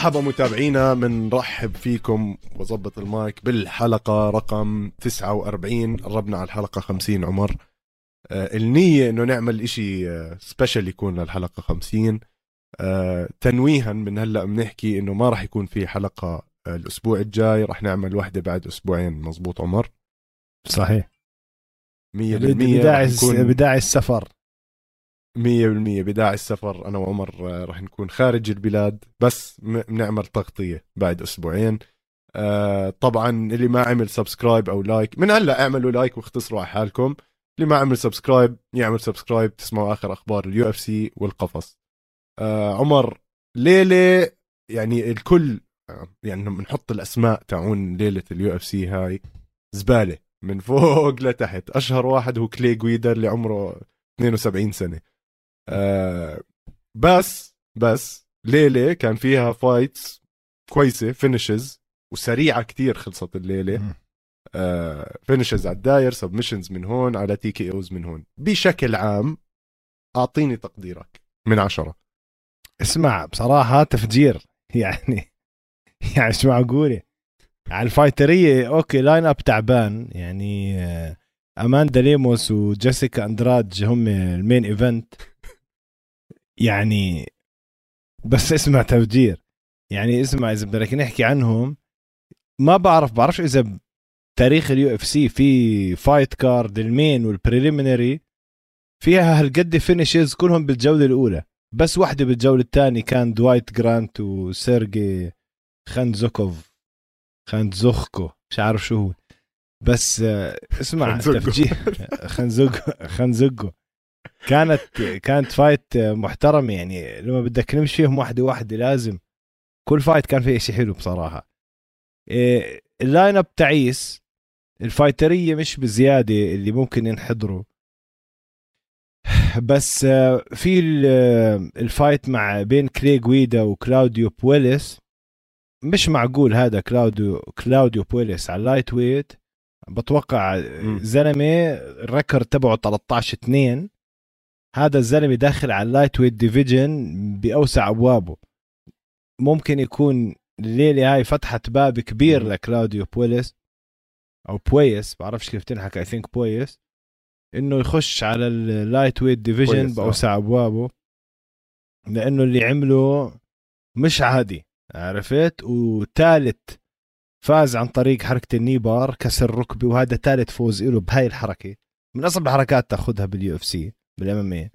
مرحبا متابعينا بنرحب فيكم وظبط المايك بالحلقة رقم 49 قربنا على الحلقة 50 عمر. آه النية إنه نعمل إشي آه سبيشال يكون للحلقة 50 آه تنويها من هلأ بنحكي إنه ما راح يكون في حلقة آه الأسبوع الجاي. راح نعمل واحدة بعد أسبوعين. مزبوط عمر؟ صحيح. 100% بداعي راح نكون بداعي السفر. مية بالمية. بداعي السفر أنا وعمر آه، رح نكون خارج البلاد بس بنعمل تغطية بعد أسبوعين. آه طبعا اللي ما عمل subscribe أو like من هلأ اعملوا like واختصروا على حالكم. اللي ما عمل subscribe يعمل subscribe تسمعوا آخر أخبار ال UFC والقفص. آه عمر ليلة يعني الكل يعني بنحط الأسماء تاعون ليلة ال UFC هاي زبالة من فوق لتحت. أشهر واحد هو كلي جويدا اللي عمره 72 سنة. آه بس بس ليلة كان فيها fights كويسة finishes وسريعة كتير خلصت الليلة. آه finishes على الداير submissions من هون على TKOs من هون. بشكل عام أعطيني تقديرك من عشرة. اسمع بصراحة تفجير. يعني يعني مش معقولة على ال fighterية okay line up تعبان. يعني آه، أماندا ليموس وجيسيكا اندراج هم ال main event يعني بس اسمع تفجير. يعني اسمع إذا بدك نحكي عنهم ما بعرف بعرفش إذا بتاريخ ال UFC في fight card ال main وال preliminary فيها هالقد finishes كلهم بالجولة الأولى. بس واحدة بالجولة الثانية كان دوايت جرانت وسيرجي خانزوكوف خانزوخكو مش عارف شو هو. بس آه، اسمع خنزوكو. تفجير. خنزوكو خنزوكو كانت كانت fight محترمه يعني. لما بدك نمشي فيهم واحدة واحدة لازم كل fight كان فيه شيء حلو بصراحة. ال line up تعيس ال fighterية مش بزيادة اللي ممكن ينحضروا. بس آه، في ال- آه، ال fight مع بين كلي جويدا وكلاوديو بويلس مش معقول هذا كلاوديو كلاوديو بويلس على ال lightweight بتوقع. زلمة ال record تبعه 13 2 هذا الزلمة داخل على ال lightweight division بأوسع أبوابه. ممكن يكون الليلة هاي فتحت باب كبير. لكلاوديو بويلس أو بويس بعرفش كيف تنحكى I think بويس إنه يخش على ال light weight division. بأوسع أبوابه. لأنه اللي عمله مش عادي عرفت؟ وثالث فاز عن طريق حركة ال kneebar كسر ركبه وهذا ثالث فوز له بهاي الحركة. من أصعب الحركات تأخذها بال UFC بال MMA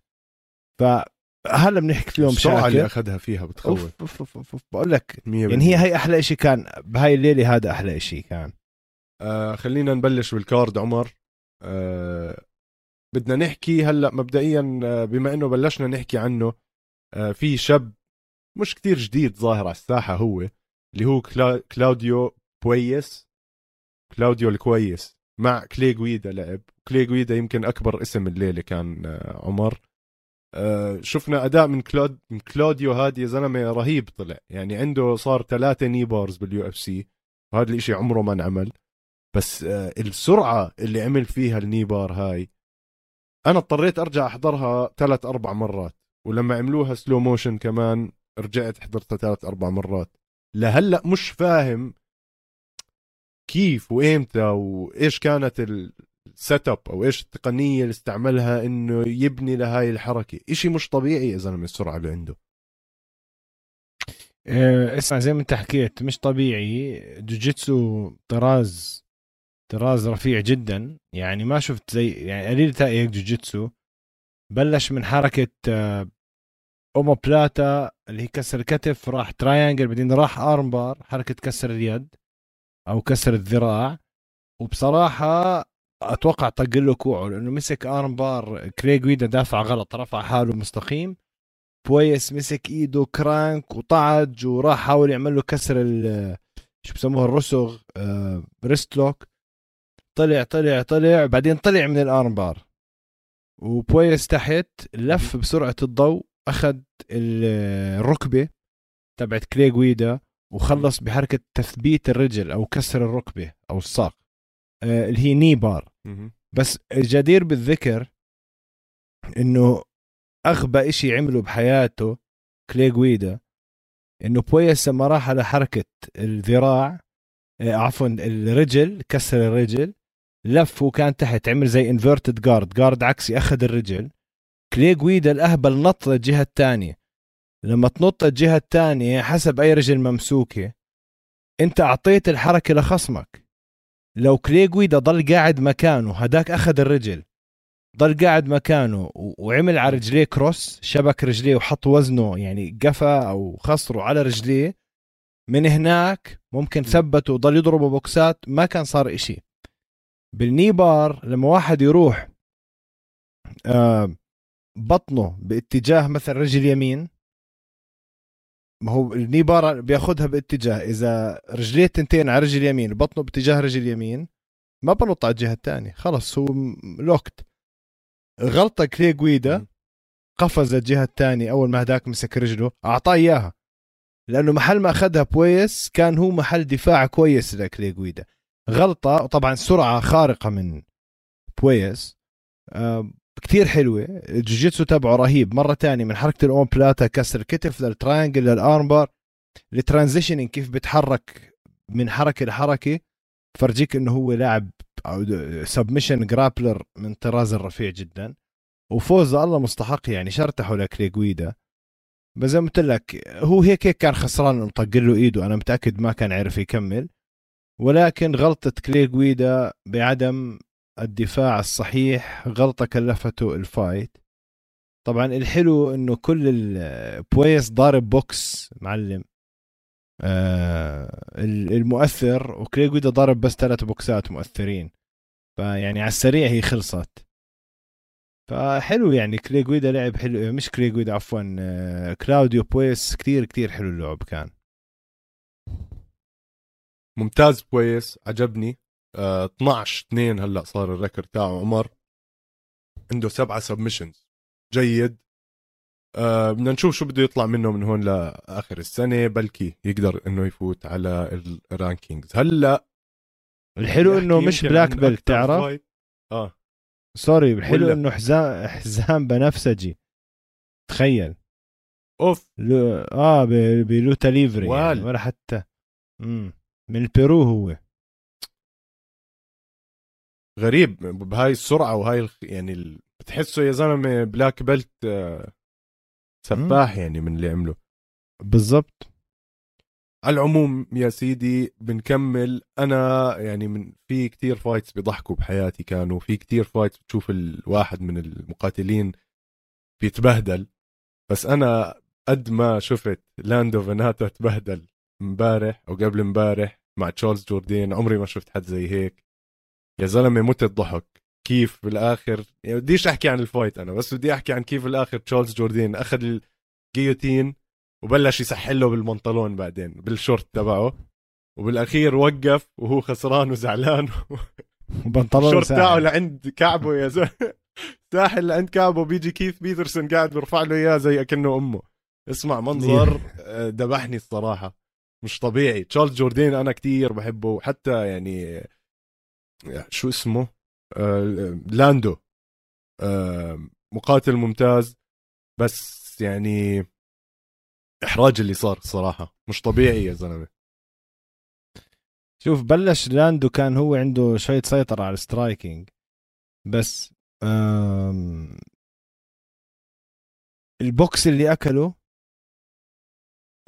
فهلا بنحكي فيهم السرعة اللي بشكل أخذها فيها بتخوف. أوف أوف أوف أوف. بقول لك يعني هي هي أحلى شيء كان بهاي الليلة هذا أحلى شيء كان. آه خلينا نبلش بال card عمر. آه بدنا نحكي هلا مبدئيا آه، بما إنه بلشنا نحكي عنه آه في شاب مش كتير جديد ظاهر على الساحة هو اللي هو كلا كلاوديو بويس. كلاوديو بويس. مع كلي جويدا لعب. كلي جويدا يمكن أكبر اسم الليلة كان آه عمر. آه شفنا أداء من كلود من كلوديو هادي يا زلمة رهيب طلع. يعني عنده صار ثلاثة kneebars بال UFC وهذا الإشي عمره ما انعمل. بس آه السرعة اللي عمل فيها ال kneebar هاي أنا اضطريت أرجع أحضرها ثلاث أربع مرات. ولما عملوها slow motion كمان رجعت حضرتها ثلاث أربع مرات. لهلأ مش فاهم كيف وايمتى وإيش كانت ال setup أو إيش التقنية اللي استعملها إنه يبني لهاي الحركة. إشي مش طبيعي يا زلمه السرعه اللي عنده. إيه، اسمع زي ما أنت حكيت مش طبيعي. جوجيتسو طراز طراز رفيع جدا. يعني ما شفت زي يعني قليل تلاقي هيك جوجيتسو. بلش من حركة آه، omoplata اللي هي كسر الكتف راح triangle بعدين راح armbar حركة كسر اليد أو كسر الذراع. وبصراحة أتوقع طق له كوعه لأنه مسك armbar كلي غويدا دافع غلط رفع حاله مستقيم. بويس مسك إيده crank وطعج وراح حاول يعمل له كسر ال شو بسموها الرسغ آه wrist lock طلع طلع طلع بعدين طلع من ال armbar. وبويس تحت لف بسرعة الضوء أخذ ال- الركبة تبعت كلي غويدا وخلص بحركة تثبيت الرجل أو كسر الركبة أو الساق. اللي هي kneebar. بس الجدير بالذكر إنه أغبى إشي عمله بحياته كلي جويدا إنه بويس لما راح على حركة الذراع آه، عفوا الرجل كسر الرجل لف وكان تحت عمل زي inverted guard guard عكسي أخذ الرجل. كلي جويدا الأهبل نط للجهة الثانية. لما تنط الجهه الثانية حسب أي رجل ممسوكة أنت أعطيت الحركة لخصمك. لو كلي جويدا ضل قاعد مكانه هداك أخذ الرجل. ضل قاعد مكانه وعمل على رجليه cross شبك رجليه وحط وزنه يعني قفا أو خصره على رجليه من هناك ممكن ثبته وضل يضربه بوكسات ما كان صار إشي. بال kneebar لما واحد يروح آه بطنه باتجاه مثلا رجل يمين ما هو ال kneebar بياخذها باتجاه إذا رجليه تنتين على رجل يمين بطنه باتجاه رجل يمين ما بنط على الجهة الثانية خلص هو locked. غلطة كلي جويدا قفز الجهة الثانية أول ما هداك مسك رجله أعطاه إياها. لأنه محل ما أخذها بويس كان هو محل دفاع كويس لكلي جويدا غلطة طبعا سرعة خارقة من بويس كثير حلوة. الجوجيتسو تبعه رهيب. مرة تانية من حركة ال omoplata كسر الكتف لل triangle لل armbar ال transitioning كيف بتحرك من حركة لحركة فرجاك إنه هو لاعب submission grappler من طراز الرفيع جدا. وفوز إله مستحق يعني شرتحوا لكلي جويدا بس زي ما قلت لك هو هيك هيك كان خسران انه طق له إيده أنا متأكد ما كان عرف يكمل. ولكن غلطة كلي جويدا بعدم الدفاع الصحيح غلطة كلفته ال fight. طبعا الحلو إنه كلاوديو بويس ضارب بوكس معلم. آه المؤثر وكلي جويدا ضرب بس ثلاث بوكسات مؤثرين. فيعني على السريع هي خلصت. فحلو يعني كلي جويدا لعب حلو مش كلي جويدا عفوا آه، كلاوديو بويس كثير كثير حلو اللعب كان. ممتاز بويس عجبني. 12 2 هلأ صار ال record تاعه عمر. عنده سبعة submissions جيد. آه بدنا نشوف شو بده يطلع منه من هون لآخر السنة بلكي يقدر إنه يفوت على ال rankings. هلأ الحلو إنه مش black belt تعرف؟ آه. sorry الحلو إنه حزام حزام بنفسجي. تخيل. أوف. لو... آه بلوتا ليفري يعني ولا حتى. مم. من البيرو هو. غريب بهاي السرعة وهاي الخ... يعني ال... بتحسه يا زلمة black belt آه، سفاح يعني من اللي عمله. بالضبط. على العموم يا سيدي بنكمل. أنا يعني من في كتير fights بيضحكوا بحياتي كانوا في كتير fights بتشوف الواحد من المقاتلين بيتبهدل. بس أنا قد ما شفت لاندو فيناتا تبهدل امبارح أو قبل امبارح مع تشارلز جوردين عمري ما شفت حد زي هيك. يا زلمة مت الضحك كيف بالآخر يعني بديش أحكي عن ال fight أنا بس بدي أحكي عن كيف بالآخر تشارلز جوردين أخذ ال guillotine وبلش يسحل له بالبنطلون بعدين بالشورت تبعه وبالأخير وقف وهو خسران وزعلان. وبنطلون الشورت تاعه لعند كعبه يا زلمة. ساحل لعند كعبه بيجي كيث بيترسون قاعد بيرفع له إياه زي أكنه أمه. اسمع منظر آه، دبحني الصراحة. مش طبيعي. تشارلز جوردين أنا كتير بحبه حتى يعني شو اسمه؟ آه لاندو. آه مقاتل ممتاز بس يعني إحراج اللي صار الصراحه مش طبيعي يا زلمة. شوف بلش لاندو كان هو عنده شوية سيطرة على ال striking بس البوكس اللي أكله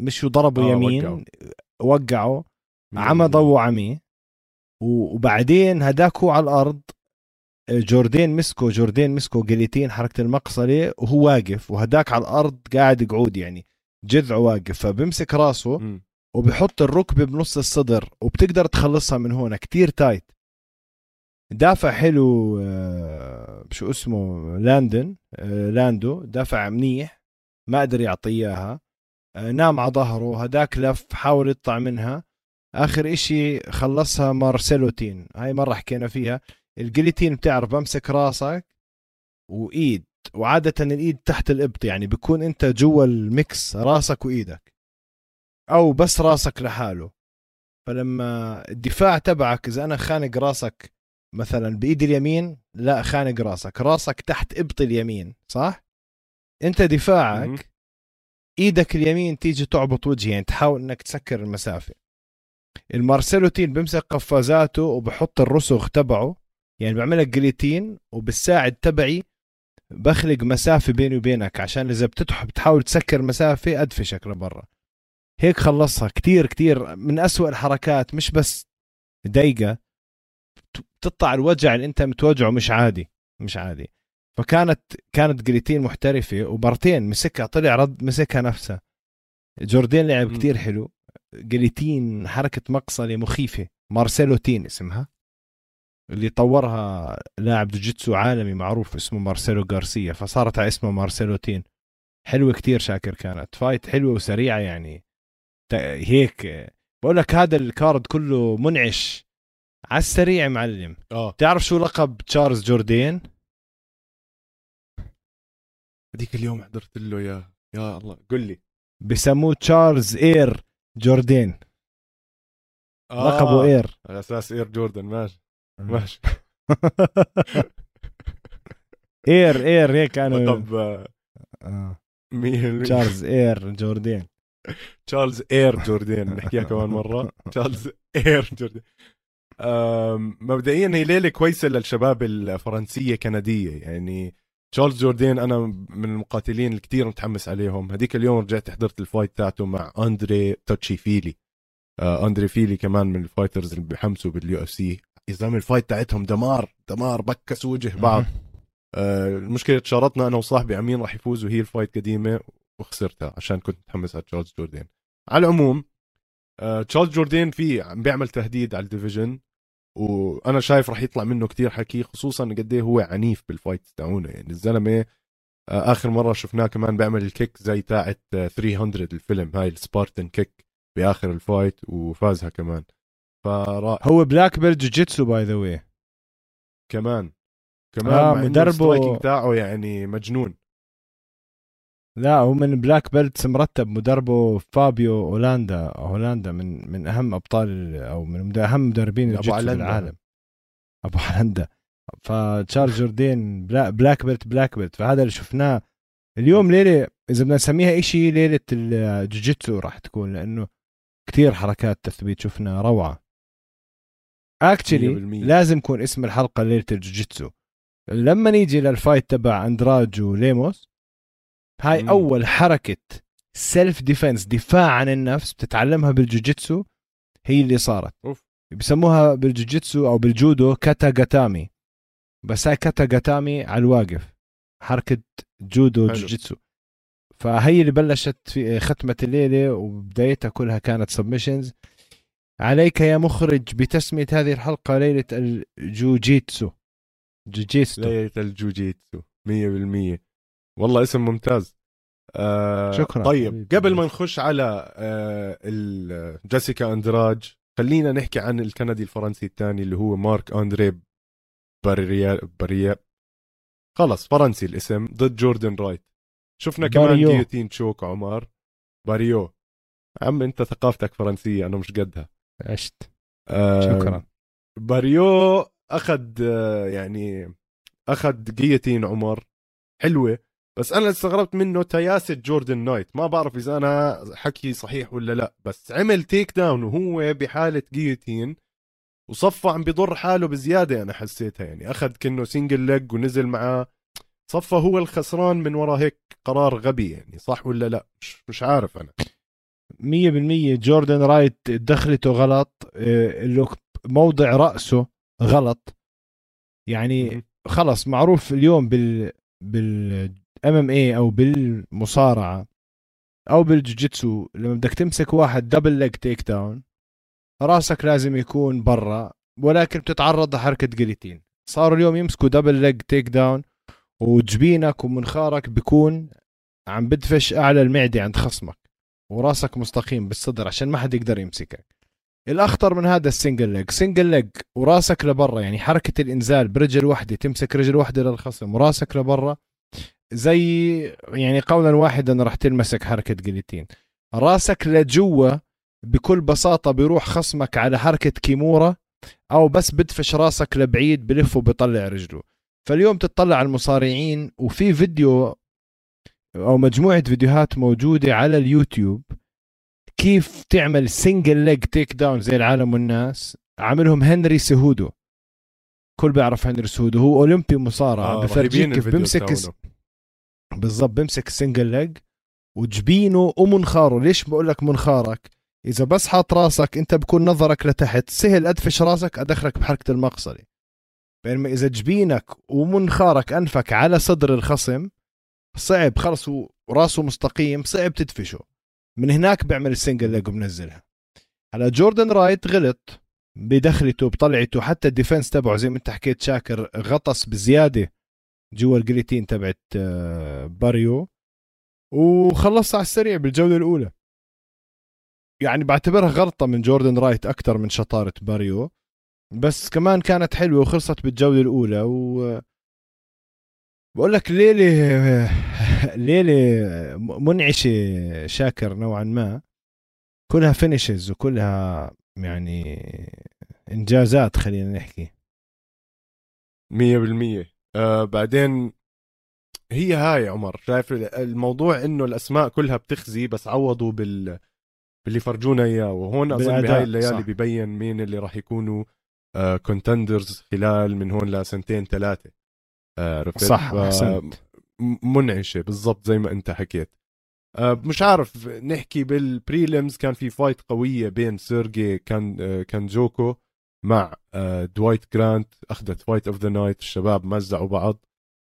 مش ضربه آه يمين وقعه عمى ضو عمي. وبعدين هداك هو على الأرض جوردين مسكو جوردين مسكو guillotine حركة المقصلة وهو واقف وهداك على الأرض قاعد قعود يعني جذعه واقف فبمسك راسه م. وبحط الركبة بنص الصدر وبتقدر تخلصها من هون كتير tight دافع حلو آه، شو اسمه لاندن آه، لاندو دافع منيح ما قدر يعطي إياها آه، نام على ظهره هداك لف حاول يطلع منها آخر إشي خلصها مارسيلوتين. هاي مرة حكينا فيها. الجليتين بتعرف بمسك راسك وإيد وعادة الإيد تحت الإبط يعني بكون أنت جوا الميكس راسك وإيدك. أو بس راسك لحاله. فلما الدفاع تبعك إذا أنا خانق راسك مثلا بايدي اليمين لا خانق راسك. راسك تحت إبط اليمين صح؟ أنت دفاعك إيدك اليمين تيجي تعبط وجهي يعني تحاول إنك تسكر المسافة. المارسيلوتين بيمسك قفازاته وبحط الرسغ تبعه يعني بعملك جليتين وبالساعد تبعي بخلق مسافة بيني وبينك عشان إذا بتحاول تسكر مسافة أدفشك لبرا. هيك خلصها كتير كتير من أسوأ الحركات مش بس دقيقة تطلع الوجع اللي أنت متوجعه مش عادي مش عادي. فكانت كانت guillotine محترفة ومرتين مسكها طلع رد مسكها نفسها. جوردين لعب كتير حلو. guillotine حركة مقصلة مخيفة. Marcelotine اسمها اللي طورها لاعب جوجيتسو عالمي معروف اسمه مارسيلو غارسيا فصارت على اسمه Marcelotine. حلوة كتير شاكر كانت. fight حلوة وسريعة يعني. هيك. بقول لك هذا ال card كله منعش. على السريع معلم. آه. تعرف شو لقب تشارلز جوردين؟ هذيك اليوم حضرت له يا يا الله. قل لي. بسموه تشارلز إير. جوردين. آه. لقبه إير. على أساس إير جوردن ماشي ماشي. إير إير هيك كانوا لقب آه. تشارلز إير جوردين. تشارلز إير جوردين نحكيها كمان مرة. تشارلز إير جوردين. مبدئيا هي ليلة كويسة للشباب الفرنسية كندية يعني تشارلز جوردين أنا من المقاتلين اللي كثير متحمس عليهم. هذيك اليوم رجعت حضرت ال fight تاعته مع أندري توتشي فيلي آه أندري فيلي كمان من ال fighters اللي بحمسوا بال UFC يا زلمة ال fight تاعتهم دمار دمار بكس وجه بعض. آه المشكلة تشارطنا أنا وصاحبي أمين راح يفوز وهي ال fight قديمة وخسرتها عشان كنت متحمس على تشارلز جوردين. على العموم آه تشارلز جوردين في عم بيعمل تهديد على ال division. وأنا شايف راح يطلع منه كتير حكي خصوصا قد إيه هو عنيف بال fight تاعونه. يعني الزلمة آه آخر مرة شفناه كمان بيعمل ال kick زي تاعه 300 الفيلم هاي ال Spartan kick بآخر ال fight وفازها كمان. فرا... هو black belt جوجيتسو by the way كمان كمان آه مدربه تاعه يعني مجنون. لا هو من black belts مرتب مدربه فابيو هولندا هولندا من من أهم أبطال أو من أهم مدربين الجيتسو في العالم أبو هولندا فتشارلز جوردين black belt black belt فهذا اللي شفناه اليوم. ليلة إذا بدنا نسميها شيء ليلة الجوجيتسو راح تكون لأنه كثير حركات تثبيت شفنا روعة. actually لازم يكون اسم الحلقة ليلة الجوجيتسو لما نيجي لل fight تبع أندراج وليموس هاي مم. أول حركة self defense دفاع عن النفس بتتعلمها بالجوجيتسو هي اللي صارت. أوف. بسموها بالجوجيتسو أو بالجودو كاتا جاتامي بس هاي كاتا جاتامي على الواقف حركة جودو. جوجيتسو. فهي اللي بلشت في ختمة الليلة وبدايتها كلها كانت submissions عليك يا مخرج بتسمية هذه الحلقة ليلة الجوجيتسو. جوجيتسو. ليلة الجوجيتسو 100% والله اسم ممتاز. آه شكرا. طيب قبل ما نخش على آه جيسيكا أندراج خلينا نحكي عن الكندي الفرنسي الثاني اللي هو مارك أندري باريا باريا خلص فرنسي الاسم ضد جوردن رايت. شفنا كمان. guillotine choke عمر. باريو. عم انت ثقافتك فرنسية أنا مش قدها. عشت. آه شكرا. باريو أخذ آه يعني أخذ guillotine عمر. حلوة. بس أنا استغربت منه تياسة جوردن رايت. ما بعرف إذا أنا حكي صحيح ولا لا. بس عمل takedown وهو بحالة guillotine وصفى عم بيضر حاله بزيادة أنا حسيتها. يعني أخذ كأنه single leg ونزل معاه. صفى هو الخسران من وراء هيك قرار غبي يعني. صح ولا لا؟ مش مش عارف أنا. مية بالمية جوردن رايت دخلته غلط. آه، موضع رأسه غلط. يعني خلص معروف اليوم بال بال MMA أو بالمصارعة أو بالجوجيتسو لما بدك تمسك واحد double leg takedown راسك لازم يكون برا ولكن بتتعرض لحركة guillotine صاروا اليوم يمسكوا double leg takedown وجبينك ومنخارك بيكون عم بدفش أعلى المعدة عند خصمك وراسك مستقيم بالصدر عشان ما حد يقدر يمسكك. الأخطر من هذا ال single leg single leg وراسك لبرا يعني حركة الإنزال برجل واحدة تمسك رجل واحدة للخصم وراسك لبرا زي يعني قولا واحدا راح تنمسك حركة guillotine راسك لجوا بكل بساطة بيروح خصمك على حركة kimura أو بس بدفش راسك لبعيد بلف وبيطلع رجله. فاليوم تطلع على المصارعين وفي فيديو أو مجموعة فيديوهات موجودة على اليوتيوب كيف تعمل single leg takedown زي العالم والناس. عاملهم هنري سهودو. كل بيعرف هنري سهودو هو أولمبي مصارعة آه بفرجيك كيف بيمسك بالضبط بيمسك ال single leg وجبينه ومنخاره. ليش بقول لك منخارك؟ إذا بس حاط راسك أنت بكون نظرك لتحت سهل أدفش راسك أدخلك بحركة المقصلة بينما إذا جبينك ومنخارك أنفك على صدر الخصم صعب خلص وراسه مستقيم صعب تدفشه. من هناك بيعمل ال single leg وبنزلها على جوردن رايت غلط بدخلته بطلعته حتى ال defense تبعه زي ما أنت حكيت شاكر غطس بزيادة. جوا ال guillotine تبعت آه، باريو وخلص على السريع بالجولة الأولى. يعني بعتبرها غلطة من جوردن رايت أكثر من شطارة باريو بس كمان كانت حلوة وخلصت بالجولة الأولى و بقول لك ليلة ليلة منعشة شاكر نوعا ما. كلها finishes وكلها يعني إنجازات خلينا نحكي. مية بالمية. آه بعدين هي هاي عمر شايف الموضوع إنه الأسماء كلها بتخزي بس عوضوا بال باللي فرجونا إياه وهون أظن بهاي الليالي ببين مين اللي راح يكونوا contenders آه خلال من هون لسنتين ثلاثة آه صح أحسنت. منعشة بالضبط زي ما أنت حكيت. آه مش عارف نحكي بال prelims كان في fight قوية بين سيرجي كان آه كان جوكو. مع آه دوايت جرانت اخذت فايت اوف ذا نايت الشباب مزعوا بعض.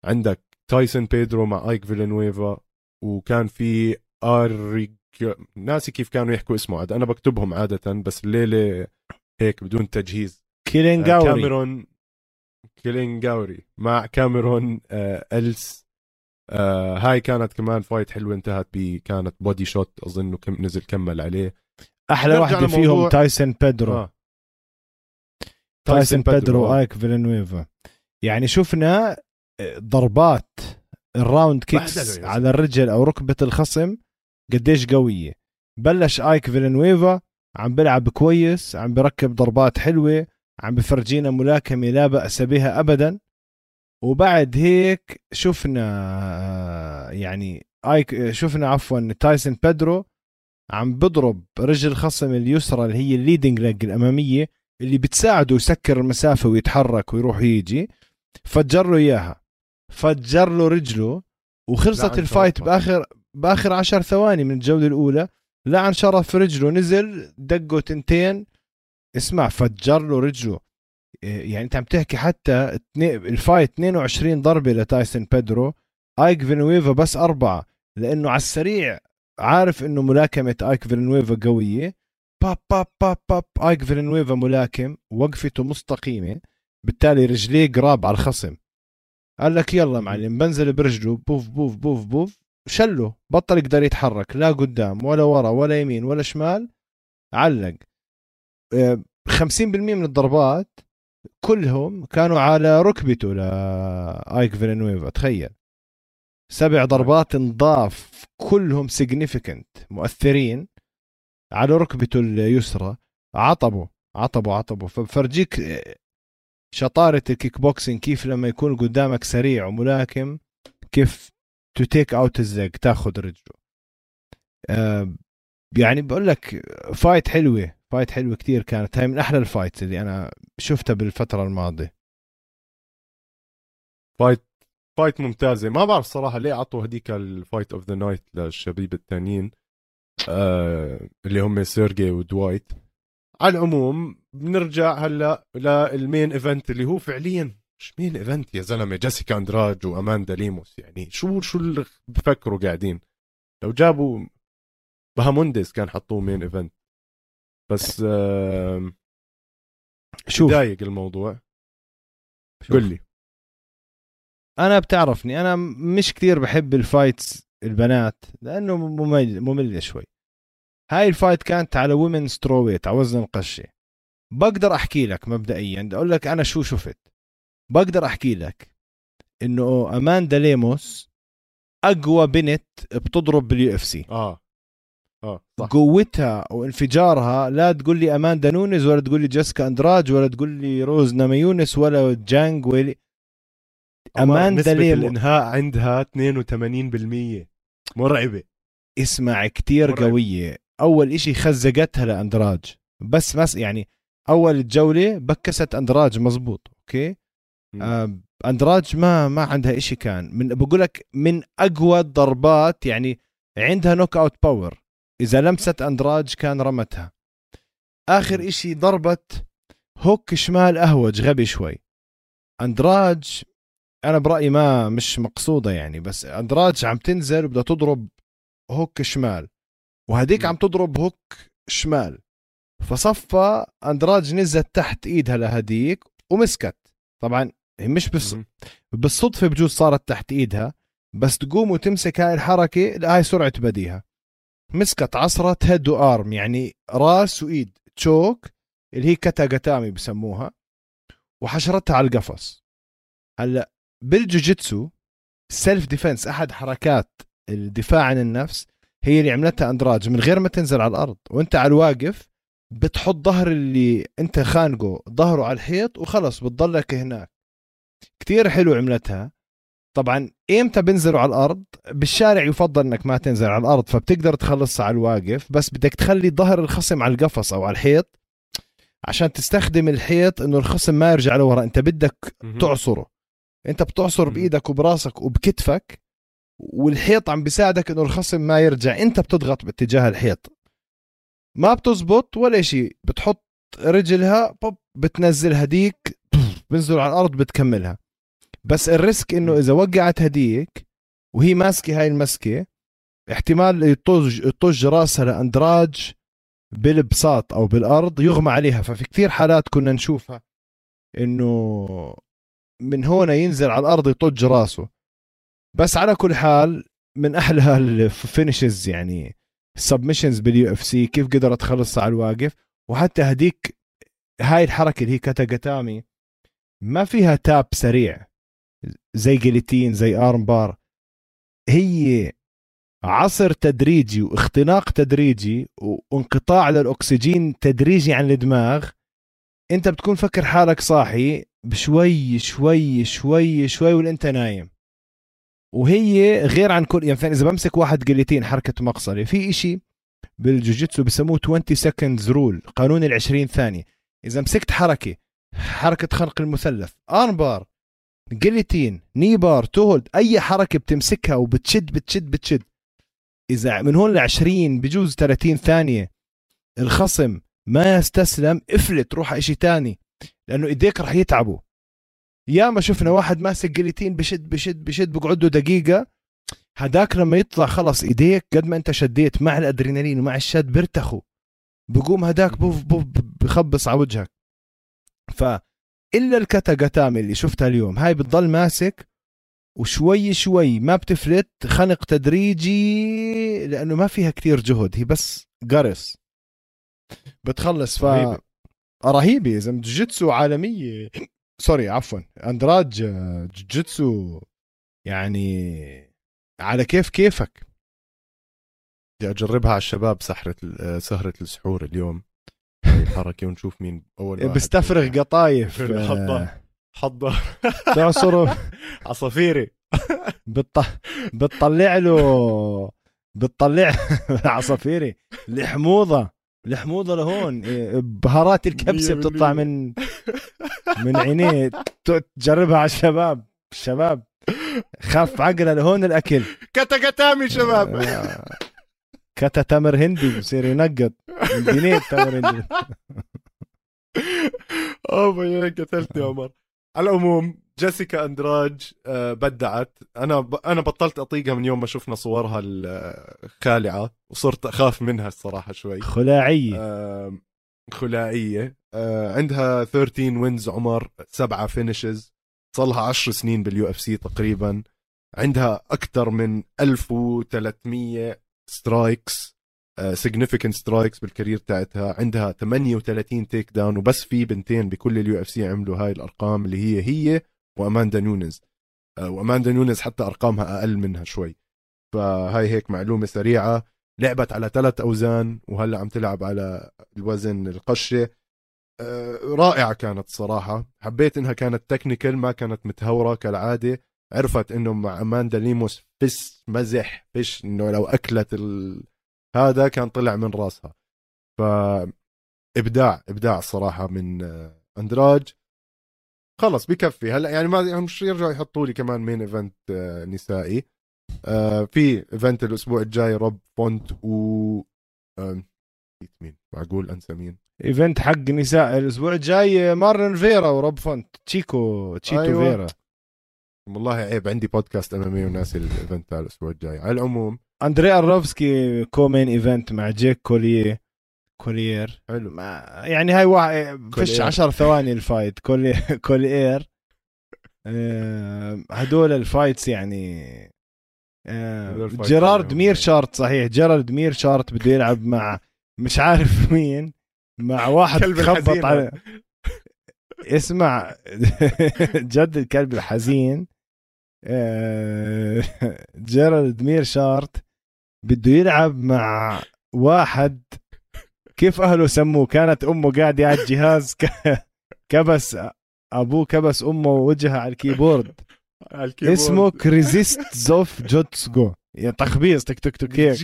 عندك تايسون بيدرو مع ايك فيلانويفا وكان في اريك ناسي كيف كانوا يحكوا اسمه عاد أنا بكتبهم عادة بس الليلة هيك بدون تجهيز. كيلينجاوري آه كاميرون كيلينجاوري مع كاميرون آه الس آه هاي كانت كمان فايت حلوة انتهت ب كانت بودي شوت اظنه كم نزل كمل عليه. أحلى واحدة فيهم تايسون بيدرو آه. تايسون بيدرو آيك فيلانويفا يعني شفنا ضربات ال round kicks على الرجل أو ركبة الخصم قديش قوية. بلش آيك فيلنويفا عم بلعب كويس عم بركب ضربات حلوة عم بفرجينا ملاكمة لا بأس بها ابدا. وبعد هيك شفنا يعني آيك شفنا عفوا تايسون بيدرو عم بضرب رجل الخصم اليسرى اللي هي ال leading leg الأمامية. اللي بتساعده يسكر المسافة ويتحرك ويروح ويجي. فجر له إياها. فجر له رجله وخلصت ال fight بآخر بآخر عشر ثواني من الجولة الأولى. لعن شرف رجله. نزل دقه تنتين. اسمع فجر له رجله. إيه، يعني أنت عم تحكي حتى ال fight 22 ضربة لتايسون بيدرو. آيك فينويفا بس أربعة لأنه على السريع عارف إنه ملاكمة آيك فينويفا قوية. باب باب باب باب ايك فينويفا ملاكم. وقفته مستقيمة. بالتالي رجليه قراب على الخصم. قال لك يلا معلم بنزل برجله. بوف بوف بوف بوف. شله. بطل يقدر يتحرك. لا قدام ولا ورا ولا يمين ولا شمال. علق. 50% آه، من الضربات كلهم كانوا على ركبته. لايك فيلانويفا تخيل. سبع ضربات انضاف. كلهم significant مؤثرين. على ركبته اليسرى عطبوا عطبوا عطبوا فبفرجيك شطارة الكيك بوكسينج كيف لما يكون قدامك سريع وملاكم كيف to take out ال legs تاخذ رجله. آه يعني بقول لك fight حلوة fight حلوة كتير كانت. هاي من أحلى ال fight اللي أنا شفتها بالفترة الماضية. fight fight ممتازة. ما بعرف صراحة ليه اعطوا هديك ال fight of the night للشبيب الثانيين آه اللي هم سيرجي ودوايت. على العموم بنرجع هلا لل main event اللي هو فعليا مش main event يا زلمة؟ جيسيكا أندراج وأماندا ليموس. يعني شو شو اللي بفكروا قاعدين؟ لو جابوا بهامونديز كان حطوه main event بس آه شوف. ضايق الموضوع. قل لي. أنا بتعرفني أنا مش كثير بحب ال fights البنات لأنه ممل ممل شوي. هاي ال fight كانت على women strawweight على وزن القشة بقدر أحكي لك مبدئيا أقول لك أنا شو شفت. بقدر أحكي لك إنه أماندا ليموس أقوى بنت بتضرب بال UFC. آه. آه صح. قوتها وانفجارها لا تقول لي أماندا نونز ولا تقول لي جيسكا أندراج ولا تقول لي روز ناميونس ولا جانج ويلي. أماندا ليموس. الإنهاء عندها 82% مرعبة. اسمع كتير مرعب. قوية. أول إشي خزقتها لأندراج. بس مس يعني أول جولة بكست أندراج مزبوط أوكي. آه أندراج ما ما عندها إشي كان. من بقول لك من أقوى الضربات يعني عندها knockout power إذا لمست أندراج كان رمتها. آخر إشي ضربت hook شمال أهوج غبي شوي. أندراج أنا برأيي ما مش مقصودة يعني بس أندراج عم تنزل وبدها تضرب hook شمال. وهديك. عم تضرب hook شمال فصفى أندراج نزلت تحت إيدها لهديك ومسكت طبعا هي مش بس. بالصدفة بجوز صارت تحت إيدها بس تقوم وتمسك هاي الحركة هاي سرعة بديهة مسكت عصرت head و arm يعني راس وإيد choke اللي هي كاتاغاتامي بسموها وحشرتها على القفص هلأ بالجوجيتسو self defense أحد حركات الدفاع عن النفس هي اللي عملتها أندراج من غير ما تنزل على الأرض وأنت على الواقف بتحط ظهر اللي أنت خانقه ظهره على الحيط وخلص بتضلك هناك كتير حلو عملتها طبعا إمتى بنزلوا على الأرض بالشارع يفضل إنك ما تنزل على الأرض فبتقدر تخلصها على الواقف بس بدك تخلي ظهر الخصم على القفص أو على الحيط عشان تستخدم الحيط إنه الخصم ما يرجع لورا أنت بدك. تعصره أنت بتعصر. بإيدك وبراسك وبكتفك والحيط عم بيساعدك إنه الخصم ما يرجع. أنت بتضغط باتجاه الحيط. ما بتزبط ولا شيء بتحط رجلها بوب بتنزل هديك بنزل على الأرض بتكملها. بس ال risk إنه. إذا وقعت هديك وهي ماسكة هاي المسكة احتمال يطج يطج راسها لأندراج بالبساط أو بالأرض يغمى عليها. ففي كثير حالات كنا نشوفها إنه من هنا ينزل على الأرض يطج راسه. بس على كل حال من أحلى ال finishes يعني ال submissions بال UFC كيف قدرت تخلصها على الواقف. وحتى هديك هاي الحركة اللي هي كاتاغاتامي ما فيها tap سريع زي guillotine زي arm bar هي عصر تدريجي واختناق تدريجي وانقطاع للأكسجين تدريجي عن الدماغ. أنت بتكون فكر حالك صاحي بشوي شوي شوي شوي وانت نايم. وهي غير عن كل يعني مثلا إذا بمسك واحد guillotine حركة مقصله في إشي بالجوجيتسو بسموه 20 seconds rule قانون ال 20 ثانية. إذا مسكت حركة حركة خنق المثلث arm bar guillotine knee bar toe hold أي حركة بتمسكها وبتشد بتشد بتشد. إذا من هون ل 20 بجوز 30 ثانية الخصم ما يستسلم افلت روح على شيء تاني لأنه إيديك رح يتعبوا. يا ما شفنا واحد ماسك جليتين بشد بشد بشد بقعد له دقيقة. هداك لما يطلع خلص إيديك قد ما أنت شديت مع الأدرينالين ومع الشد بيرتخوا. بقوم هداك بوف بوف بخبص على وجهك. ف الا الكاتاغاتامي اللي شفتها اليوم هاي بتضل ماسك وشوي شوي ما بتفلت خنق تدريجي لأنه ما فيها كتير جهد هي بس قرص. بتخلص ف. رهيبة. يا زلمة. جوجيتسو عالمية. sorry عفوا. أندراج آه، جوجيتسو يعني على كيف كيفك؟ بدي أجربها على الشباب سحرة ال- سهرة السحور اليوم. هاي الحركة ونشوف مين أول واحد بستفرغ قطايف حضر. آه، حضر تعصره عصافيري. بتط... بتطلع له بتطلع عصافيري. الحموضه الحموضه لهون. إيه، بهارات الكبسة بتطلع من من عينيه تجربها على الشباب. الشباب خف عقله لهون الأكل. كتكتامي شباب. آه، كتا تمر هندي بصير ينقط. من جنيه تمر هندي. أوه يا قتلتني يا عمر. على العموم جيسيكا أندراج آه، بدعت. أنا ب... أنا بطلت أطيقها من يوم ما شفنا صورها الخالعه وصرت أخاف منها الصراحة شوي. خلاعية. آه، خلائيه آه، عندها 13 wins عمر سبعة finishes صار لها 10 سنين بال UFC تقريبا. عندها أكثر من 1300 strikes significant strikes بال career تاعتها عندها 38 take down وبس في بنتين بكل ال UFC عملوا هاي الأرقام اللي هي هي وأماندا نونز آه، وأماندا نونز حتى أرقامها أقل منها شوي. فهاي هيك معلومة سريعة. لعبت على ثلاث أوزان وهلأ عم تلعب على الوزن القشة. آه، رائعة كانت صراحة. حبيت إنها كانت technical ما كانت متهورة كالعادة. عرفت إنه مع أماندا ليموس فيش مزح فيش إنه لو أكلت ال... هذا كان طلع من راسها. ف إبداع إبداع الصراحه من آه، أندراج. خلص بكفي. هلا يعني ما يعني مش يرجعوا يحطوا لي كمان main event آه، نسائي. آه، في event الأسبوع الجاي روب فونت و نسيت مين؟ معقول أنسى مين؟ event حق نساء الأسبوع الجاي مارلون فيرا وروب فونت. تشيكو تشيتو أيوة. فيرا. والله عيب عندي بودكاست امامي وناسي ال event تاع الأسبوع الجاي. على العموم. اندري ارلوفسكي co-main event مع جيك كوليه كولير حلو. ما يعني هاي واحد فيش كولير. 10 ثواني ال fight. كولي كولير آه، هدول ال fights يعني آه، جيرارد عليهم. مير شارت صحيح. جيرارد مير شارت بده يلعب مع مش عارف مين مع واحد خبط على اسمع جد الكلب الحزين آه، جيرارد مير شارت بده يلعب مع واحد كيف أهله سموه؟ كانت أمه قاعدة على الجهاز كبس أبوه كبس أمه وجهها على ال keyboard. ال keyboard. اسمه كريزيست زوف جوتسجو يا تخبيص تك تك تك هيك.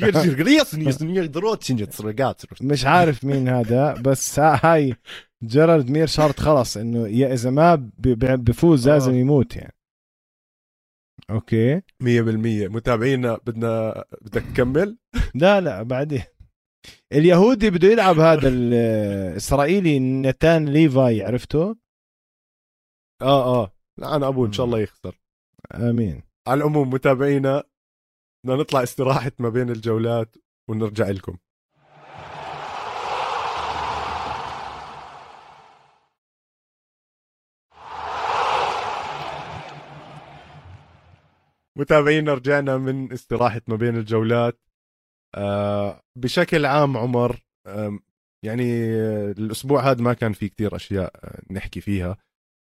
مش عارف مين هذا بس ها- هاي جيرارد مير شارت خلص إنه يا إذا ما بفوز آه. لازم يموت يعني. أوكي. 100% متابعينا بدنا بدك تكمل؟ لا لا بعدين. اليهودي بده يلعب هذا الاسرائيلي نتان ليفاي عرفته؟ آه آه. لا أنا أبوه إن شاء الله يخسر. آمين. على العموم متابعينا بدنا نطلع استراحة ما بين الجولات ونرجع لكم. متابعينا رجعنا من استراحة ما بين الجولات. آه بشكل عام عمر يعني الأسبوع هذا ما كان في كتير أشياء آه، نحكي فيها.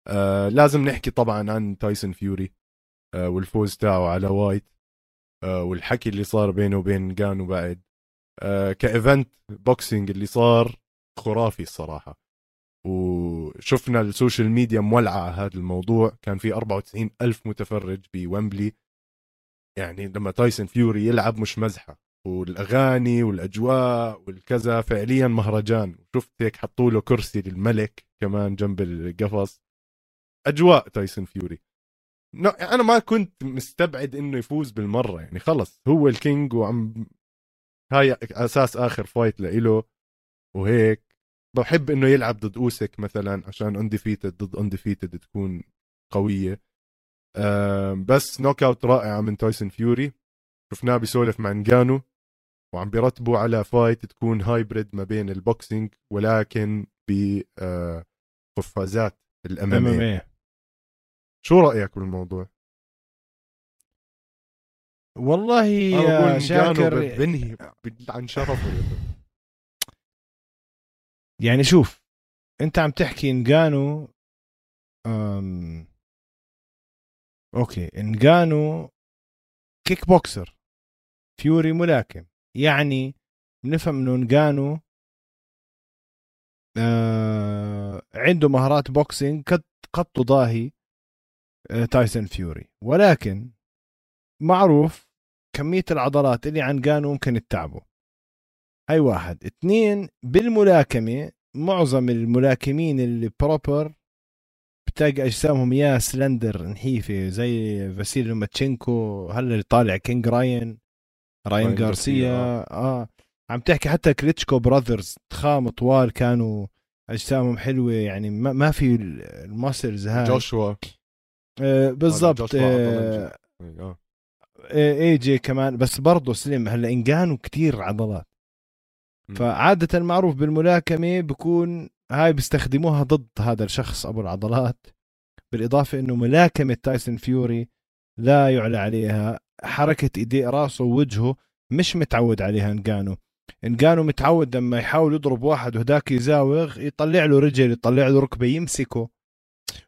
آه لازم نحكي طبعا عن تايسون فيوري والفوز تاعه على وايت. والحكي اللي صار بينه وبين جانو بعد. آه ك event boxing اللي صار خرافي الصراحة. وشفنا ال social media مولعة على هذا الموضوع. كان في 94 ألف متفرج بويمبلي. يعني لما تايسون فيوري يلعب مش مزحة. والأغاني والأجواء والكذا فعليا مهرجان. شفت هيك حطوا له كرسي للملك كمان جنب القفص. أجواء تايسون فيوري. أنا ما كنت مستبعد إنه يفوز بالمرة يعني خلص هو ال king وعم هاي أساس آخر fight لإله وهيك. بحب إنه يلعب ضد أوسك مثلا عشان undefeated ضد undefeated تكون قوية. بس knockout رائعه من تايسون فيوري شفناه بيسولف مع نجانو وعم بيرتبوا على fight تكون hybrid ما بين ال boxing ولكن بقفازات MMA شو رأيك بالموضوع؟ والله يا شاكر بنهي عن شرفه يعني شوف أنت عم تحكي انجانو أم... أوكي انجانو kickboxer فيوري ملاكم. يعني بنفهم إنه انجانو آه عنده مهارات boxing قد قد تضاهي. تايسون فيوري. ولكن معروف كمية العضلات اللي عند نجانو ممكن تتعبه. هاي واحد. اثنين بالملاكمة معظم الملاكمين اللي proper بتلاقي أجسامهم يا slender نحيفة زي فاسيل لوماتشينكو هلا اللي طالع King راين راين غارسيا غارسيا، آه. عم تحكي حتى كليتشكو brothers ضخام طوال كانوا أجسامهم حلوة يعني ما, ما في ال muscles هاي. جوشوا. آه بالضبط جوشوا آه عضلة آه. اي جي كمان بس برضه slim هلا إنجانو كتير عضلات. فعادة معروف بالملاكمة بكون هاي بيستخدموها ضد هذا الشخص أبو العضلات بالإضافة أنه ملاكمة تايسون فيوري لا يعلى عليها حركة إيديه راسه ووجهه مش متعود عليها إنجانو. إنجانو متعود لما يحاول يضرب واحد وهداك يزاوغ يطلع له رجل يطلع له ركبة يمسكه.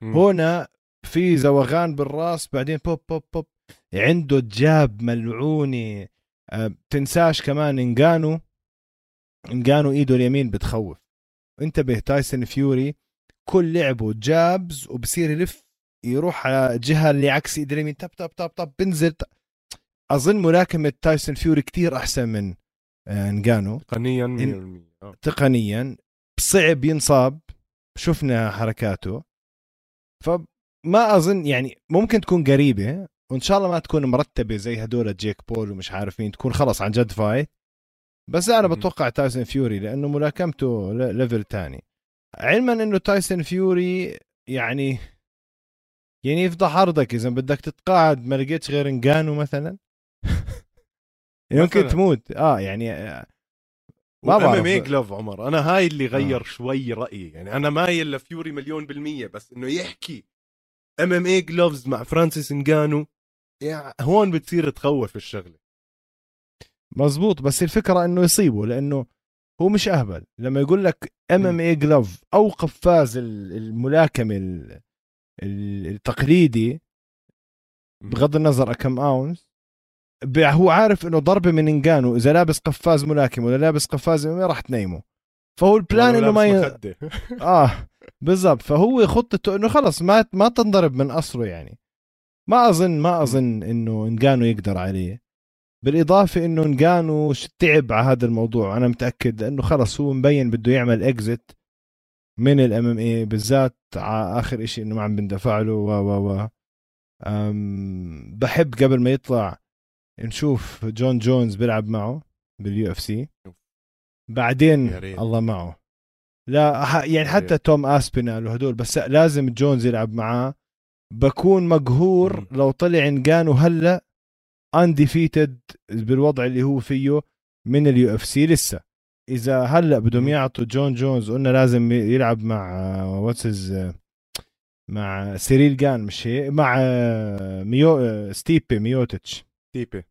هنا في زوغان بالراس بعدين bob bob bob. عنده jab ملعونة أه تنساش كمان انجانو انجانو إيده اليمين بتخوف. انتبه تايسون فيوري. كل لعبه jabs وبصير يلف يروح على الجهه اللي عكس إيد اليمين. تب تب تب تب بنزل. أظن ملاكمة تايسون فيوري كتير أحسن من آه، نجانو تقنيا 100% آه. تقنيا. صعب ينصاب. شفنا حركاته. فما أظن يعني ممكن تكون قريبة وإن شاء الله ما تكون مرتبة زي هدول جيك بول ومش عارف مين تكون خلص عن جد fight. بس أنا بتوقع تايسون فيوري لأنه ملاكمته level تاني. علما إنه تايسون فيوري يعني يعني يفضح عرضك إذا بدك تتقاعد ما لقيتش غير إنجانو مثلا. يمكن تموت. آه يعني آه، ما بعرف MMA glove عمر. أنا هاي اللي غير آه. شوي رأيي. يعني أنا مايل لفيوري مليون بالمية بس إنه يحكي MMA gloves مع فرانسيس انجانو يعني هون بتصير تخوف الشغلة. مزبوط بس الفكرة إنه يصيبه لأنه هو مش أهبل. لما يقول لك MMA glove أو قفاز الملاكمة التقليدي بغض النظر كم اونس هو عارف إنه ضربة من انجانو إذا لابس قفاز ملاكم ولا لابس قفاز ما راح تنيمه. فهو ال plan إنه ما ي... آه بالضبط. فهو خطته إنه خلص ما ما تنضرب من قصره يعني. ما اظن ما أظن إنه انجانو يقدر عليه. بالإضافة إنه انجانو تعب على هذا الموضوع. أنا متأكد لأنه خلص هو مبين بده يعمل exit من ال MMA بالذات على آخر شيء إنه ما عم بندفع له و و و. بحب قبل ما يطلع نشوف جون جونز بيلعب معه بال UFC بعدين الله معه. لا يعني حتى توم اسبينال وهدول بس لازم جونز يلعب معاه. بكون مقهور لو طلع انجانو هلا undefeated بالوضع اللي هو فيه من ال UFC لسه. إذا هلا بدهم يعطوا جون جونز قلنا لازم يلعب مع واتسز مع سيريل جان مش هي مع ميو ستيبي ميوتش ستيبي.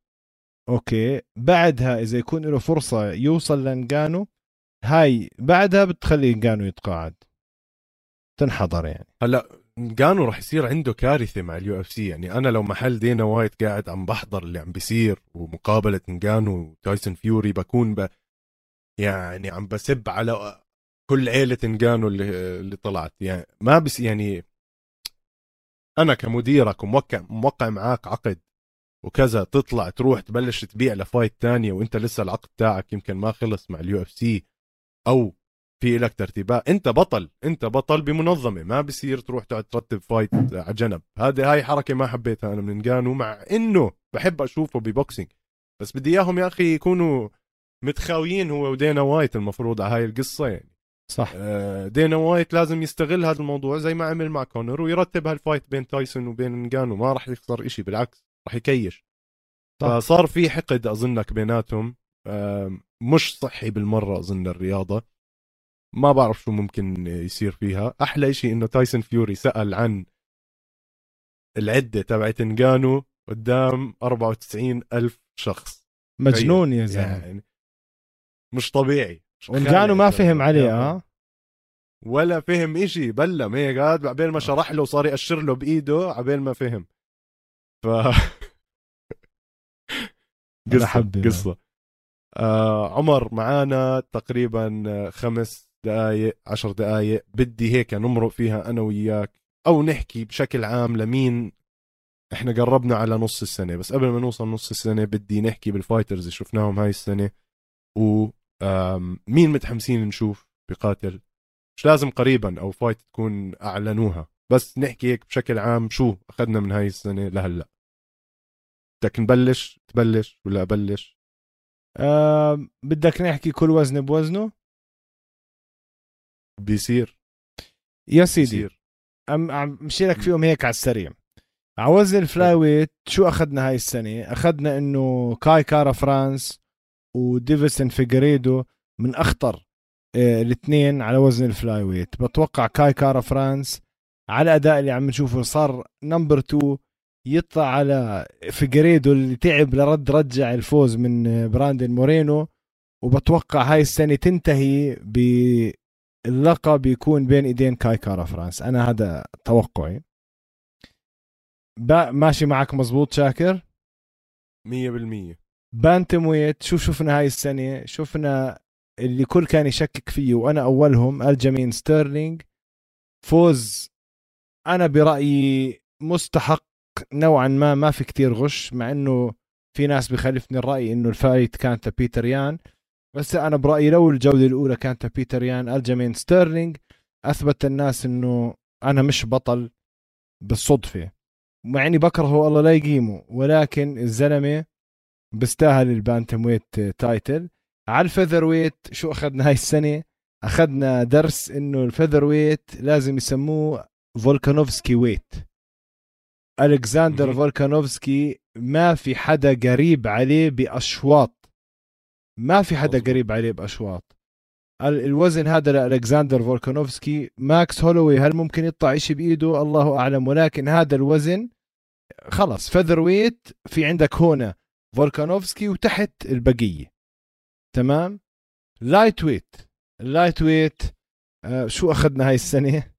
okay. بعدها إذا يكون له فرصة يوصل لنجانو هاي بعدها بتخلي نجانو يتقاعد. تنحضر يعني. هلا نجانو راح يصير عنده كارثة مع ال UFC. يعني أنا لو محل دانا وايت قاعد عم بحضر اللي عم بيصير ومقابلة نجانو وتايسون فيوري بكون ب يعني عم بسب على كل عيلة نجانو اللي اللي طلعت. يعني ما بس يعني أنا كمديرك وموقع موقع معاك عقد وكذا تطلع تروح تبلش تبيع ل fight تانية وانت لسه العقد تاعك يمكن ما خلص مع ال UFC أو في لك ترتيبات. انت بطل انت بطل بمنظمة ما بصير تروح تقعد ترتب fight على جنب. هذه هاي حركة ما حبيتها أنا من نجانو مع إنه بحب أشوفه ب boxing. بس بدي إياهم يا أخي يكونوا متخاويين هو ودينا وايت المفروض على هاي القصة يعني. صح. آه، دينا وايت لازم يستغل هذا الموضوع زي ما عمل مع كونر ويرتب هال fight بين تايسون وبين نجانو ما راح يخسر إشي بالعكس. راح يكيش صح. فصار في حقد أظنك بيناتهم. مش صحي بالمرة أظن الرياضة. ما بعرف شو ممكن يصير فيها. أحلى شيء إنه تايسون فيوري سأل عن العدة تبعت نجانو قدام 94 ألف شخص. مجنون يا زلمة. يعني مش طبيعي. ونجانو ما فهم عليه آه؟ ولا فهم إشي بلم هيك قاعد عبين ما آه. شرح له وصار يأشر له بإيده عبين ما فهم. ف قصة قصة. آه عمر معانا تقريبا خمس دقايق عشر دقايق. بدي هيك نمرق فيها أنا وياك أو نحكي بشكل عام لمين إحنا قربنا على نص السنة. بس قبل ما نوصل نص السنة بدي نحكي بال fighters اللي شفناهم هاي السنة. و مين متحمسين نشوف بقاتل؟ مش لازم قريبا أو fight تكون أعلنوها. بس نحكي هيك بشكل عام شو أخذنا من هاي السنة لهلأ. بدك نبلش؟ تبلش ولا أبلش؟ أه بدك نحكي كل وزن بوزنه؟ بيصير. يا سيدي بيصير. عم عم مشي لك فيهم هيك على السريع. على وزن ال flyweight شو أخذنا هاي السنة؟ أخذنا إنه كاي كارا فرانس وديفيسون فيجريدو من أخطر آه، الاثنين على وزن ال flyweight بتوقع كاي كارا فرانس على الاداء اللي عم نشوفه. صار number 2 يطلع على فيجريدو اللي تعب لرد رجع الفوز من براندن مورينو. وبتوقع هاي السنة تنتهي باللقب يكون بين إيدين كاي كارا فرانس أنا هذا توقعي. ماشي معك مزبوط شاكر؟ 100% bantamweight شو شفنا هاي السنة؟ شفنا اللي كل كان يشكك فيه وأنا أولهم ألجمين ستيرلينج فوز أنا برأيي مستحق نوعا ما ما في كتير غش مع إنه في ناس بخالفني الرأي إنه ال fight كانت بيتر يان. بس أنا برأيي لو الجوله الأولى كانت بيتر يان الجيمين ستيرلينج أثبت الناس إنه أنا مش بطل بالصدفة. مع إني بكرهه الله لا يقيمه ولكن الزلمة بيستاهل ال bantamweight title. على ال featherweight شو أخذنا هاي السنة؟ أخذنا درس إنه ال featherweight لازم يسموه فولكانوفسكي weight. ألكساندر فولكانوفسكي ما في حدا قريب عليه بأشواط. ما في حدا قريب عليه بأشواط. الوزن هذا لألكساندر فولكانوفسكي ماكس هولوي هل ممكن يطلع شيء بإيده؟ الله أعلم. ولكن هذا الوزن خلص featherweight في عندك هنا فولكانوفسكي وتحت البقية. تمام؟ lightweight ال lightweight آه شو أخذنا هاي السنة؟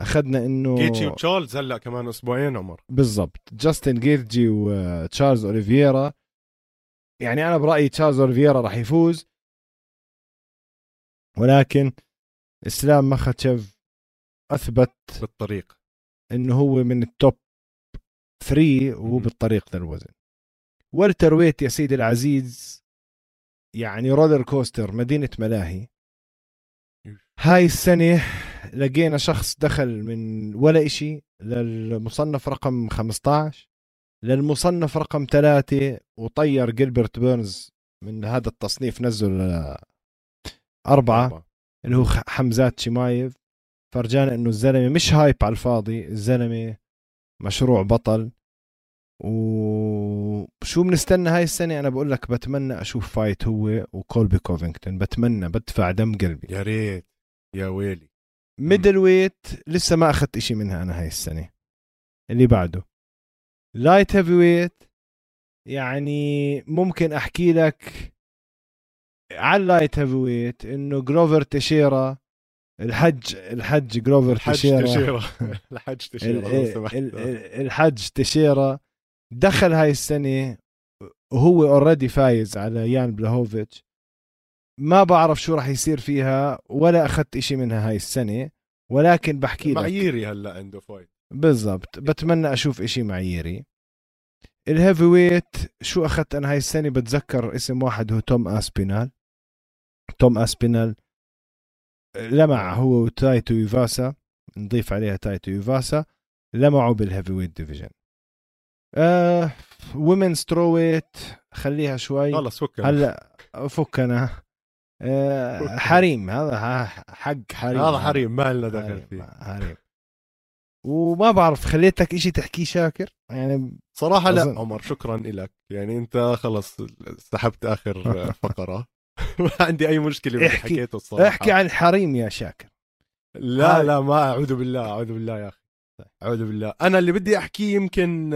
أخذنا إنه جيتشي وتشارلز هلأ كمان أسبوعين عمر. بالضبط. جاستن جيرجي وتشارلز اوليفيرا يعني أنا برأيي تشارلز اوليفيرا راح يفوز. ولكن إسلام مخاتشف أثبت بالطريق. إنه هو من ال top 3 وهو بالطريق للوزن welterweight يا سيدي العزيز يعني roller coaster مدينة ملاهي. هاي السنة لقينا شخص دخل من ولا إشي للمصنف رقم 15 للمصنف رقم ثلاثة وطير جيلبرت بيرنز من هذا التصنيف نزل أربعة اللي هو حمزات شمايف. فرجانا إنه الزلمة مش hype على الفاضي الزلمة مشروع بطل. وشو بنستنى هاي السنة؟ أنا بقول لك بتمنى أشوف fight هو وكولبي كوفينغتون بتمنى بدفع دم قلبي. يا ريت يا ويلي. middleweight لسه ما أخذت إشي منها أنا هاي السنة. اللي بعده. light heavyweight يعني ممكن أحكي لك على ال light heavyweight إنه جروفر تشيرا الحج الحج جروفر الحج تشيرا تشيرا الحج تشيرا الحج تشيرا دخل هاي السنة وهو already فايز على يان بلاهوفيتش ما بعرف شو راح يصير فيها ولا أخذت إشي منها هاي السنة ولكن بحكي لك. مع ييري هلأ عنده fight بالضبط. بتمنى أشوف إشي مع ييري. ال heavyweight شو أخذت أنا هاي السنة؟ بتذكر اسم واحد هو توم أسبينال. توم أسبينال لمع هو وتايتو يوفاسا نضيف عليها تايتو يوفاسا لمعوا بال heavyweight division. آه women's strawweight خليها شوي. خلص فك هلأ فكنا. حريم. هذا حق حريم. هذا حريم ما لنا دخل فيه. حريم. وما بعرف خليتك إشي تحكيه شاكر؟ يعني صراحة لا عمر شكرا لك يعني أنت خلص سحبت آخر فقرة. ما عندي أي مشكلة باللي حكيته الصراحة. احكي عن الحريم يا شاكر. لا لا ما أعوذ بالله أعوذ بالله يا أخي. أعوذ بالله. أنا اللي بدي احكيه يمكن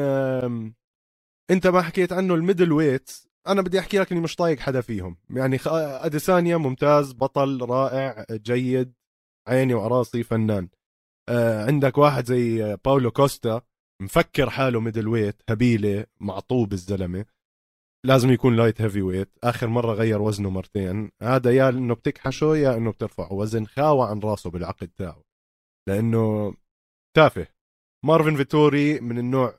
أنت ما حكيت عنه الميدل ويت. أنا بدي أحكي لك إني مش طايق حدا فيهم. يعني أديسانيا ممتاز بطل رائع جيد عيني وعراسي فنان. آه، عندك واحد زي باولو كوستا مفكر حاله middleweight هبيلة معطوب الزلمة. لازم يكون light heavyweight آخر مرة غير وزنه مرتين. هذا يا إنه بتكحشه يا إنه بترفعه وزن. خاوى عن راسه بالعقد تاعه. لأنه تافه. مارفن فيتوري من النوع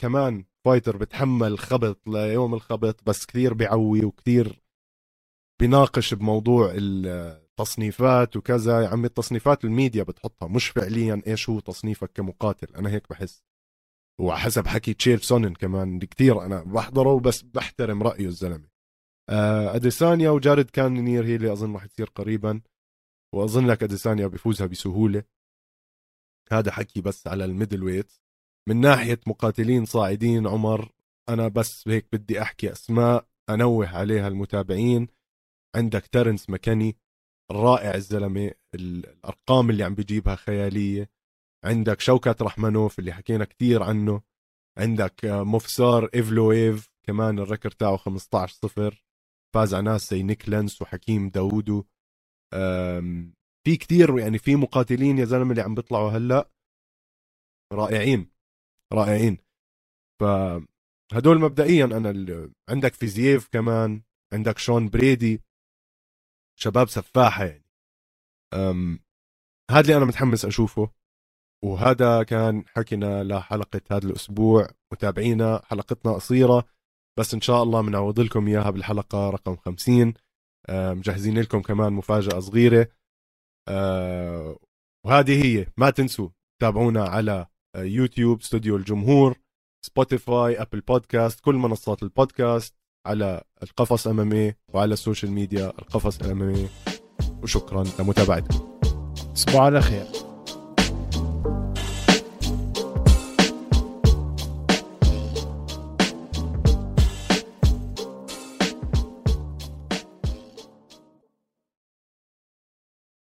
كمان fighter بتحمل خبط ليوم الخبط بس كثير بيعوي وكثير بيناقش بموضوع التصنيفات وكذا. يا عمي التصنيفات الميديا بتحطها مش فعليا إيش هو تصنيفك كمقاتل. أنا هيك بحس. وحسب حكي تشيل سونن كمان كثير أنا بحضره بس بحترم رأيه الزلمة. آه أديسانيا وجارد كانونير هي اللي أظن رح تصير قريبا. وأظن لك أديسانيا بيفوزها بسهولة. هذا حكي بس على ال middleweight من ناحية مقاتلين صاعدين عمر أنا بس هيك بدي أحكي أسماء أنوه عليها المتابعين. عندك ترنس مكيني رائع الزلمة الأرقام اللي عم بيجيبها خيالية. عندك شوكات رحمنوف اللي حكينا كتير عنه. عندك مفسار ايفلويف كمان ال record تاعه 15 صفر. فاز على ناس زي نيك لنتز وحكيم داوودو في كتير يعني في مقاتلين يا زلمة اللي عم بيطلعوا هلأ رائعين. رائعين. فهدول مبدئيا أنا اللي عندك فيزييف كمان عندك شون بريدي. شباب سفاحة يعني. هذا اللي أنا متحمس أشوفه. وهذا كان حكينا لحلقة هذا الأسبوع متابعينا حلقتنا قصيرة. بس إن شاء الله بنعوض لكم إياها بالحلقة رقم 50 آه، مجهزين لكم كمان مفاجأة صغيرة. آه، وهذه هي ما تنسوا تابعونا على يوتيوب استوديو الجمهور سبوتيفاي أبل بودكاست كل منصات البودكاست على القفص أمامي وعلى السوشيال ميديا القفص أمامي. وشكرا لمتابعتكم. تصبحوا على خير.